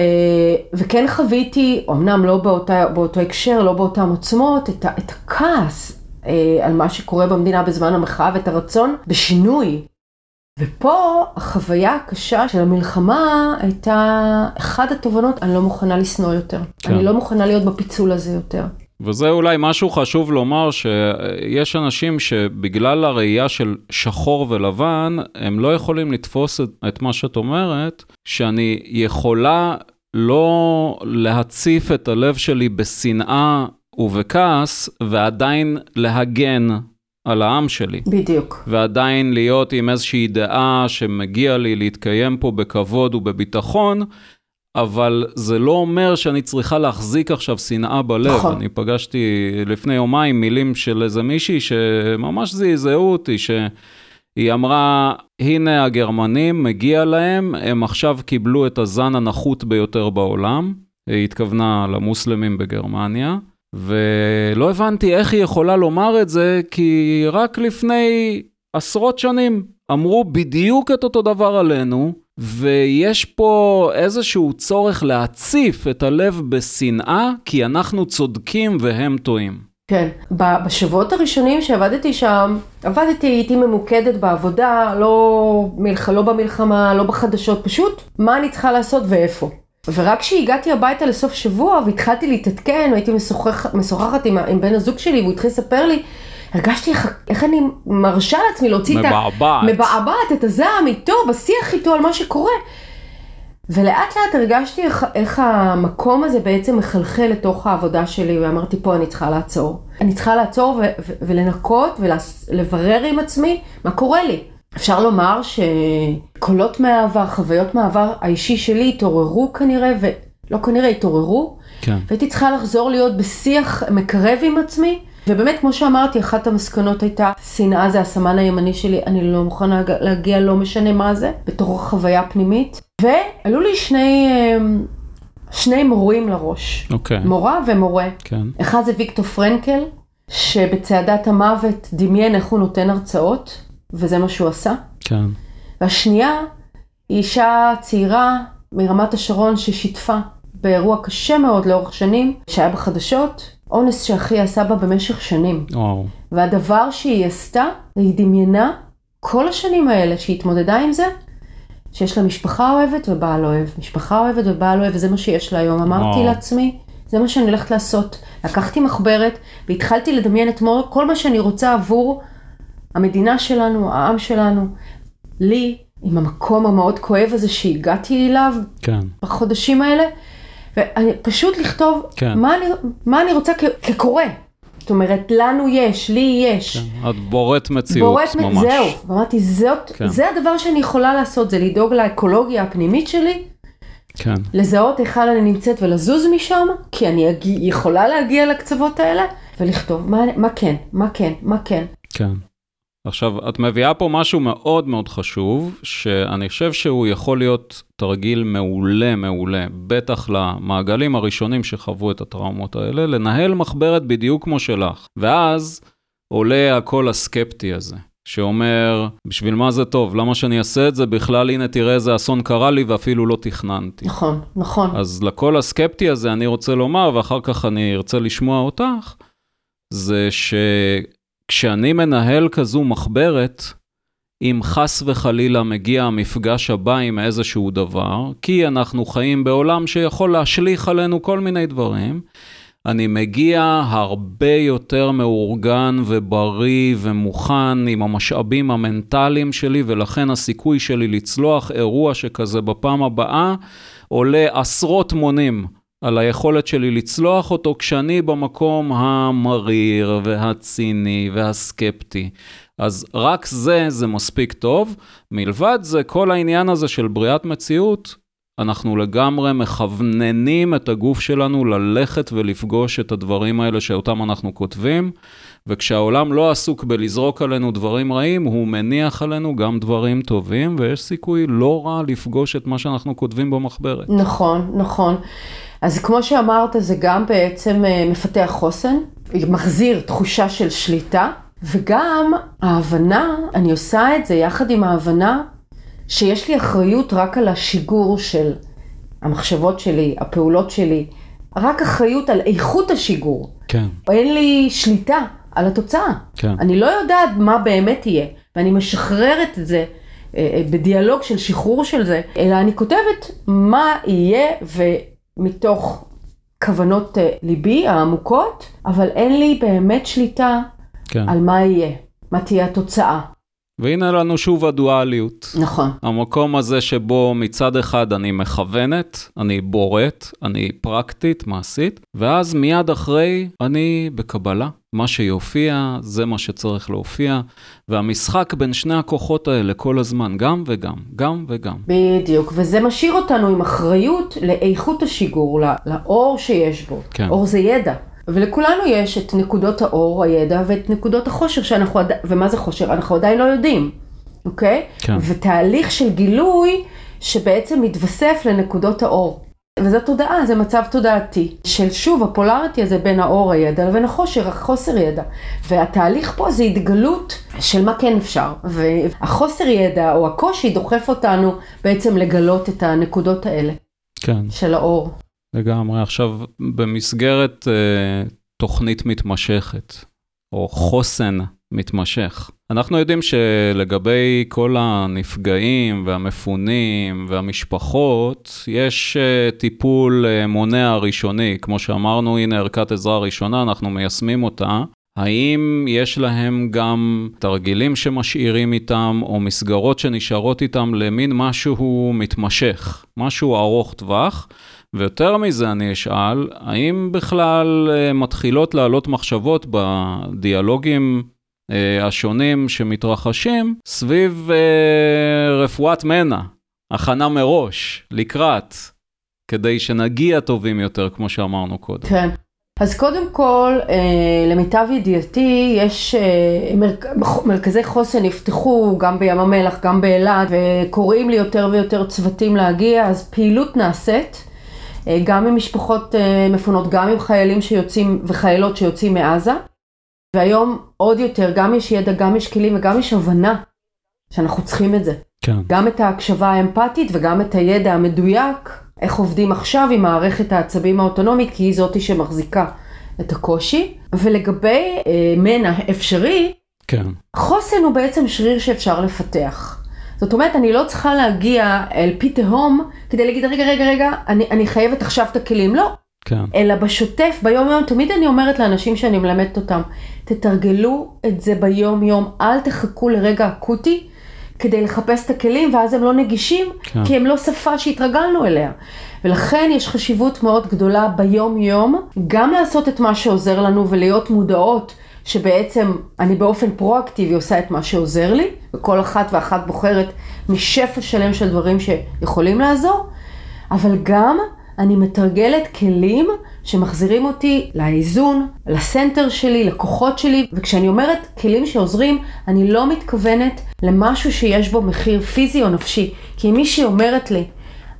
[SPEAKER 2] וכן חוויתי, אמנם לא באותה, באותו הקשר, לא באותן עוצמות, את, ה... את הכעס אה, על מה שקורה במדינה בזמן המחאה ואת הרצון בשינוי. ופה החוויה הקשה של המלחמה הייתה אחת התובנות, אני לא מוכנה לשנוא יותר. כן. אני לא מוכנה להיות בפיצול הזה יותר.
[SPEAKER 1] וזה אולי משהו חשוב לומר, שיש אנשים שבגלל הראייה של שחור ולבן, הם לא יכולים לתפוס את, את מה שאת אומרת, שאני יכולה לא להציף את הלב שלי בשנאה ובכעס, ועדיין להגן על העם שלי.
[SPEAKER 2] בדיוק.
[SPEAKER 1] ועדיין להיות עם איזושהי דעה שמגיע לי להתקיים פה בכבוד ובביטחון, אבל זה לא אומר שאני צריכה להחזיק עכשיו שנאה בלב. נכון. אני פגשתי לפני יומיים מילים של איזה מישהי שממש זעזעו אותי, שהיא אמרה, הנה הגרמנים, מגיע להם, הם עכשיו קיבלו את הזן הנחות ביותר בעולם. היא התכוונה למוסלמים בגרמניה. ולא הבנתי איך היא יכולה לומר את זה, כי רק לפני עשרות שנים אמרו בדיוק את אותו דבר עלינו, ויש פה איזשהו צורך להציף את הלב בשנאה, כי אנחנו צודקים והם טועים.
[SPEAKER 2] כן, בשבועות הראשונים שעבדתי שם, עבדתי, הייתי ממוקדת בעבודה, לא, מלח, לא במלחמה, לא בחדשות, פשוט מה אני צריכה לעשות ואיפה. ורק כשהגעתי הביתה לסוף שבוע והתחלתי להתעדכן, והייתי משוחח, משוחחת עם, עם בן הזוג שלי והוא התחיל לספר לי, הרגשתי איך, איך אני מרשה לעצמי להוציא
[SPEAKER 1] מבעבעת. את ה...
[SPEAKER 2] מבעבעת את הזעם איתו, בשיח איתו על מה שקורה. ולאט לאט הרגשתי איך, איך המקום הזה בעצם מחלחל לתוך העבודה שלי, ואמרתי פה אני צריכה לעצור. אני צריכה לעצור ו- ו- ולנקות ולברר עם עצמי מה קורה לי. אפשר לומר שקולות מהעבר, חוויות מהעבר האישי שלי התעוררו כנראה, ולא כנראה התעוררו.
[SPEAKER 1] כן.
[SPEAKER 2] והייתי צריכה לחזור להיות בשיח מקרב עם עצמי. ובאמת, כמו שאמרתי, אחת המסקנות הייתה, שנאה זה הסמן הימני שלי, אני לא מוכנה להגיע, לא משנה מה זה, בתור חוויה פנימית. ועלו לי שני, אמ, שני מורים לראש.
[SPEAKER 1] אוקיי.
[SPEAKER 2] מורה ומורה.
[SPEAKER 1] כן.
[SPEAKER 2] אחד זה ויקטור פרנקל, שבצעדת המוות דמיין איך הוא נותן הרצאות. וזה מה שהוא עשה.
[SPEAKER 1] כן.
[SPEAKER 2] והשנייה היא אישה צעירה מרמת השרון ששיתפה באירוע קשה מאוד לאורך שנים, שהיה בחדשות, אונס שאחי עשה בה במשך שנים.
[SPEAKER 1] וואו.
[SPEAKER 2] והדבר שהיא עשתה, היא דמיינה כל השנים האלה שהיא התמודדה עם זה, שיש לה משפחה אוהבת ובעל אוהב. משפחה אוהבת ובעל אוהב, וזה מה שיש לה היום. אמרתי
[SPEAKER 1] וואו.
[SPEAKER 2] לעצמי, זה מה שאני הולכת לעשות. לקחתי מחברת והתחלתי לדמיין את מור- כל מה שאני רוצה עבור המדינה שלנו, העם שלנו, לי, עם המקום המאוד כואב הזה שהגעתי אליו
[SPEAKER 1] כן.
[SPEAKER 2] בחודשים האלה, ופשוט לכתוב
[SPEAKER 1] כן.
[SPEAKER 2] מה, אני, מה אני רוצה כ- כקורא. זאת אומרת, לנו יש, לי יש.
[SPEAKER 1] את בוראת מציאות
[SPEAKER 2] בוראת מ-
[SPEAKER 1] ממש.
[SPEAKER 2] זהו, ואמרתי, זאת,
[SPEAKER 1] כן.
[SPEAKER 2] זה הדבר שאני יכולה לעשות, זה לדאוג לאקולוגיה הפנימית שלי,
[SPEAKER 1] כן.
[SPEAKER 2] לזהות היכן אני נמצאת ולזוז משם, כי אני יכולה להגיע לקצוות האלה, ולכתוב מה, מה כן, מה כן, מה כן.
[SPEAKER 1] כן. עכשיו, את מביאה פה משהו מאוד מאוד חשוב, שאני חושב שהוא יכול להיות תרגיל מעולה מעולה, בטח למעגלים הראשונים שחוו את הטראומות האלה, לנהל מחברת בדיוק כמו שלך. ואז עולה הקול הסקפטי הזה, שאומר, בשביל מה זה טוב? למה שאני אעשה את זה? בכלל, הנה, תראה איזה אסון קרה לי ואפילו לא תכננתי.
[SPEAKER 2] נכון, נכון.
[SPEAKER 1] אז לקול הסקפטי הזה אני רוצה לומר, ואחר כך אני ארצה לשמוע אותך, זה שכשאני מנהל כזו מחברת, אם חס וחלילה מגיע המפגש הבא עם איזשהו דבר, כי אנחנו חיים בעולם שיכול להשליך עלינו כל מיני דברים, אני מגיע הרבה יותר מאורגן ובריא ומוכן עם המשאבים המנטליים שלי, ולכן הסיכוי שלי לצלוח אירוע שכזה בפעם הבאה עולה עשרות מונים על היכולת שלי לצלוח אותו כשאני במקום המריר והציני והסקפטי. אז רק זה, זה מספיק טוב. מלבד זה, כל העניין הזה של בריאת מציאות, אנחנו לגמרי מכווננים את הגוף שלנו ללכת ולפגוש את הדברים האלה שאותם אנחנו כותבים, וכשהעולם לא עסוק בלזרוק עלינו דברים רעים, הוא מניח עלינו גם דברים טובים, ויש סיכוי לא רע לפגוש את מה שאנחנו כותבים במחברת.
[SPEAKER 2] נכון, נכון. אז כמו שאמרת, זה גם בעצם אה, מפתח חוסן, מחזיר תחושה של שליטה, וגם ההבנה, אני עושה את זה יחד עם ההבנה שיש לי אחריות רק על השיגור של המחשבות שלי, הפעולות שלי, רק אחריות על איכות השיגור.
[SPEAKER 1] כן,
[SPEAKER 2] אין לי שליטה על התוצאה.
[SPEAKER 1] כן.
[SPEAKER 2] אני לא יודעת מה באמת יהיה, ואני משחררת את זה אה, אה, בדיאלוג של שחרור של זה, אלא אני כותבת מה יהיה ומתוך כוונות אה, ליבי העמוקות, אבל אין לי באמת שליטה
[SPEAKER 1] כן.
[SPEAKER 2] על מה יהיה, מה תהיה התוצאה.
[SPEAKER 1] והנה לנו שוב הדואליות.
[SPEAKER 2] נכון.
[SPEAKER 1] המקום הזה שבו מצד אחד אני מכוונת, אני בורט, אני פרקטית, מעשית, ואז מיד אחרי אני בקבלה. מה שיופיע, זה מה שצריך להופיע, והמשחק בין שני הכוחות האלה כל הזמן, גם וגם, גם וגם.
[SPEAKER 2] בדיוק, וזה משאיר אותנו עם אחריות לאיכות השיגור, לא- לאור שיש בו.
[SPEAKER 1] כן.
[SPEAKER 2] אור זה ידע. ולכולנו יש את נקודות האור, הידע, ואת נקודות החושר שאנחנו עדיין, ומה זה חושר? אנחנו עדיין לא יודעים, אוקיי?
[SPEAKER 1] כן.
[SPEAKER 2] ותהליך של גילוי שבעצם מתווסף לנקודות האור. וזו תודעה, זה מצב תודעתי. של שוב, הפולריטי הזה בין האור הידע לבין החושר, החוסר ידע. והתהליך פה זה התגלות של מה כן אפשר. והחוסר ידע או הקושי דוחף אותנו בעצם לגלות את הנקודות האלה
[SPEAKER 1] כן,
[SPEAKER 2] של האור.
[SPEAKER 1] לגמרי. עכשיו, במסגרת אה, תוכנית מתמשכת, או חוסן מתמשך, אנחנו יודעים שלגבי כל הנפגעים והמפונים והמשפחות, יש אה, טיפול אה, מונע ראשוני. כמו שאמרנו, הנה ערכת עזרה ראשונה, אנחנו מיישמים אותה. האם יש להם גם תרגילים שמשאירים איתם, או מסגרות שנשארות איתם למין משהו מתמשך, משהו ארוך טווח? ויותר מזה אני אשאל, האם בכלל אה, מתחילות לעלות מחשבות בדיאלוגים השונים שמתרחשים סביב אה, רפואת מנע, הכנה מראש, לקראת, כדי שנגיע טובים יותר, כמו שאמרנו קודם.
[SPEAKER 2] כן. אז קודם כל, אה, למיטב ידיעתי, יש אה, מרכ... מרכזי חוסן נפתחו גם בים המלח, גם באילת, וקוראים לי יותר ויותר צוותים להגיע, אז פעילות נעשית, אה, גם עם משפחות אה, מפונות, גם עם חיילים שיוצאים וחיילות שיוצאים מעזה, והיום עוד יותר, גם יש ידע, גם יש כלים וגם יש הבנה שאנחנו צריכים את זה.
[SPEAKER 1] כן,
[SPEAKER 2] גם את ההקשבה האמפתית וגם את הידע המדויק, איך עובדים עכשיו עם מערכת העצבים האוטונומית, כי היא זאתי שמחזיקה את הקושי. ולגבי אה, מנע אפשרי,
[SPEAKER 1] כן.
[SPEAKER 2] חוסן הוא בעצם שריר שאפשר לפתח. זאת אומרת, אני לא צריכה להגיע אל פי תהום כדי להגיד, רגע, רגע, רגע, אני, אני חייבת עכשיו את הכלים. לא.
[SPEAKER 1] כן.
[SPEAKER 2] אלא בשוטף, ביום יום, תמיד אני אומרת לאנשים שאני מלמדת אותם, תתרגלו את זה ביום יום, אל תחכו לרגע אקוטי כדי לחפש את הכלים ואז הם לא נגישים,
[SPEAKER 1] כן.
[SPEAKER 2] כי הם לא שפה שהתרגלנו אליה. ולכן יש חשיבות מאוד גדולה ביום יום, גם לעשות את מה שעוזר לנו ולהיות מודעות שבעצם אני באופן פרואקטיבי עושה את מה שעוזר לי, וכל אחת ואחת בוחרת משפע שלם של דברים שיכולים לעזור, אבל גם אני מתרגלת כלים שמחזירים אותי לאיזון, לסנטר שלי, לכוחות שלי, וכשאני אומרת כלים שעוזרים, אני לא מתכוונת למשהו שיש בו מחיר פיזי או נפשי. כי אם מישהי אומרת לי,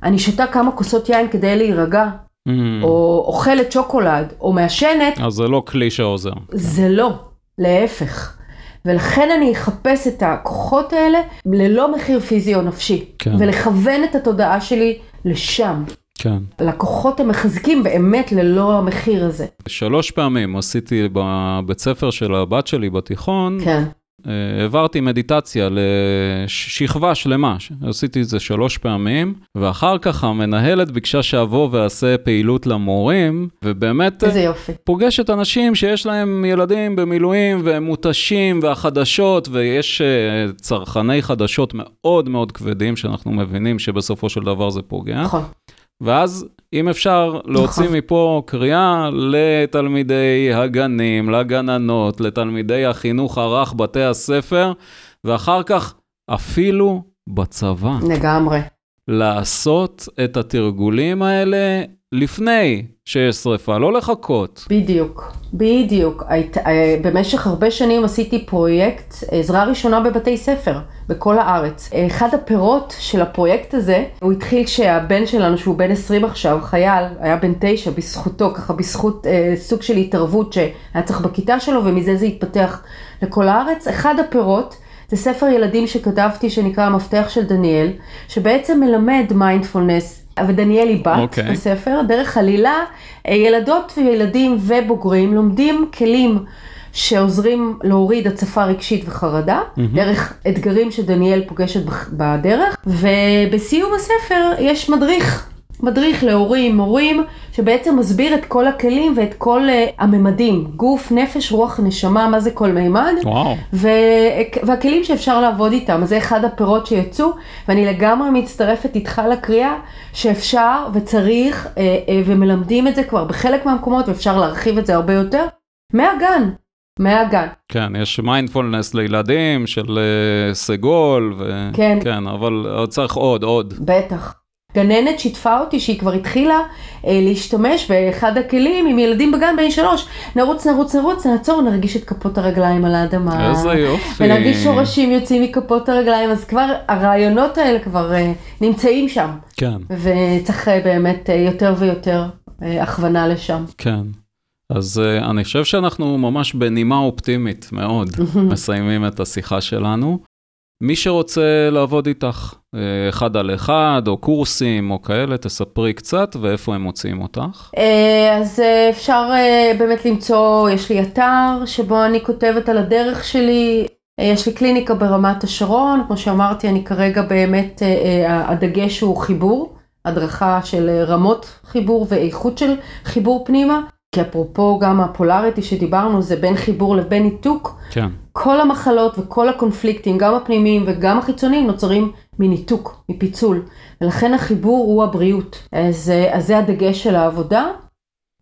[SPEAKER 2] אני שותה כמה כוסות יין כדי להירגע,
[SPEAKER 1] Mm.
[SPEAKER 2] או אוכלת שוקולד, או מעשנת,
[SPEAKER 1] אז זה לא כלי שעוזר.
[SPEAKER 2] זה לא, להפך. ולכן אני אחפש את הכוחות האלה ללא מחיר פיזי או נפשי.
[SPEAKER 1] כן.
[SPEAKER 2] ולכוון את התודעה שלי לשם.
[SPEAKER 1] כן.
[SPEAKER 2] לקוחות המחזקים באמת ללא המחיר הזה.
[SPEAKER 1] שלוש פעמים עשיתי בבית ספר של הבת שלי בתיכון,
[SPEAKER 2] כן.
[SPEAKER 1] אה, העברתי מדיטציה לשכבה שלמה, עשיתי את זה שלוש פעמים, ואחר כך המנהלת ביקשה שאבוא ואעשה פעילות למורים, ובאמת
[SPEAKER 2] איזה יופי.
[SPEAKER 1] פוגשת אנשים שיש להם ילדים במילואים והם מותשים והחדשות, ויש אה, צרכני חדשות מאוד מאוד כבדים שאנחנו מבינים שבסופו של דבר זה פוגע.
[SPEAKER 2] נכון.
[SPEAKER 1] ואז אם אפשר להוציא
[SPEAKER 2] נכון.
[SPEAKER 1] מפה קריאה לתלמידי הגנים, לגננות, לתלמידי החינוך הרך, בתי הספר, ואחר כך אפילו בצבא.
[SPEAKER 2] לגמרי.
[SPEAKER 1] לעשות את התרגולים האלה לפני שיש שרפה, לא לחכות.
[SPEAKER 2] בדיוק, בדיוק. היית, אה, במשך הרבה שנים עשיתי פרויקט עזרה ראשונה בבתי ספר, בכל הארץ. אחד הפירות של הפרויקט הזה, הוא התחיל כשהבן שלנו, שהוא בן 20 עכשיו, חייל, היה בן 9, בזכותו, ככה בזכות אה, סוג של התערבות שהיה צריך בכיתה שלו, ומזה זה התפתח לכל הארץ. אחד הפירות, זה ספר ילדים שכתבתי שנקרא המפתח של דניאל, שבעצם מלמד מיינדפולנס, ודניאל היא בת
[SPEAKER 1] אוקיי.
[SPEAKER 2] okay. בספר, דרך עלילה, אה, ילדות וילדים ובוגרים לומדים כלים שעוזרים להוריד הצפה רגשית וחרדה, mm-hmm. דרך אתגרים שדניאל פוגשת בדרך, ובסיום הספר יש מדריך. מדריך להורים, מורים, שבעצם מסביר את כל הכלים ואת כל uh, הממדים, גוף, נפש, רוח, נשמה, מה זה כל מימד.
[SPEAKER 1] וואו.
[SPEAKER 2] ו... והכלים שאפשר לעבוד איתם, זה אחד הפירות שיצאו, ואני לגמרי מצטרפת איתך לקריאה שאפשר וצריך, אה, אה, ומלמדים את זה כבר בחלק מהמקומות, ואפשר להרחיב את זה הרבה יותר, מהגן, מהגן.
[SPEAKER 1] כן, יש מיינדפולנס לילדים של אה, סגול, ו...
[SPEAKER 2] כן.
[SPEAKER 1] כן, אבל עוד צריך עוד, עוד.
[SPEAKER 2] בטח. גננת שיתפה אותי שהיא כבר התחילה אה, להשתמש באחד הכלים עם ילדים בגן בן שלוש. נרוץ, נרוץ, נרוץ, נעצור, נרגיש את כפות הרגליים על האדמה.
[SPEAKER 1] איזה יופי.
[SPEAKER 2] ונרגיש שורשים יוצאים מכפות הרגליים, אז כבר הרעיונות האלה כבר אה, נמצאים שם.
[SPEAKER 1] כן,
[SPEAKER 2] וצריך אה, באמת אה, יותר ויותר אה, הכוונה לשם.
[SPEAKER 1] כן. אז uh, אני חושב שאנחנו ממש בנימה אופטימית מאוד מסיימים את השיחה שלנו. מי שרוצה לעבוד איתך, אה, אחד על אחד, או קורסים, או כאלה, תספרי קצת, ואיפה הם מוצאים אותך.
[SPEAKER 2] אה, אז אה, אפשר באמת למצוא, יש לי אתר שבו אני כותבת על הדרך שלי, יש לי קליניקה ברמת השרון, כמו שאמרתי, אני כרגע באמת, הדגש הוא חיבור, הדרכה של רמות חיבור ואיכות של חיבור פנימה, כי אפרופו גם הפולריטי שדיברנו, זה בין חיבור לבין ניתוק.
[SPEAKER 1] כן,
[SPEAKER 2] כל המחלות וכל הקונפליקטים, גם הפנימיים וגם החיצוניים, נוצרים מניתוק, מפיצול. ולכן החיבור הוא הבריאות. אז, אז זה הדגש של העבודה.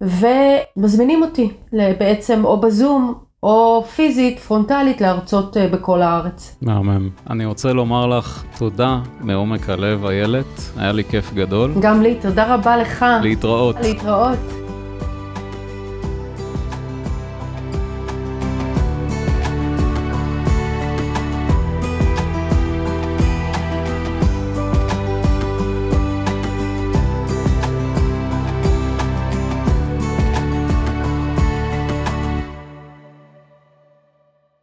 [SPEAKER 2] ומזמינים אותי בעצם או בזום או פיזית, פרונטלית, להרצות אה, בכל הארץ.
[SPEAKER 1] מהמם. אני רוצה לומר לך תודה מעומק הלב, איילת, היה לי כיף גדול.
[SPEAKER 2] גם לי, תודה רבה לך.
[SPEAKER 1] להתראות.
[SPEAKER 2] להתראות.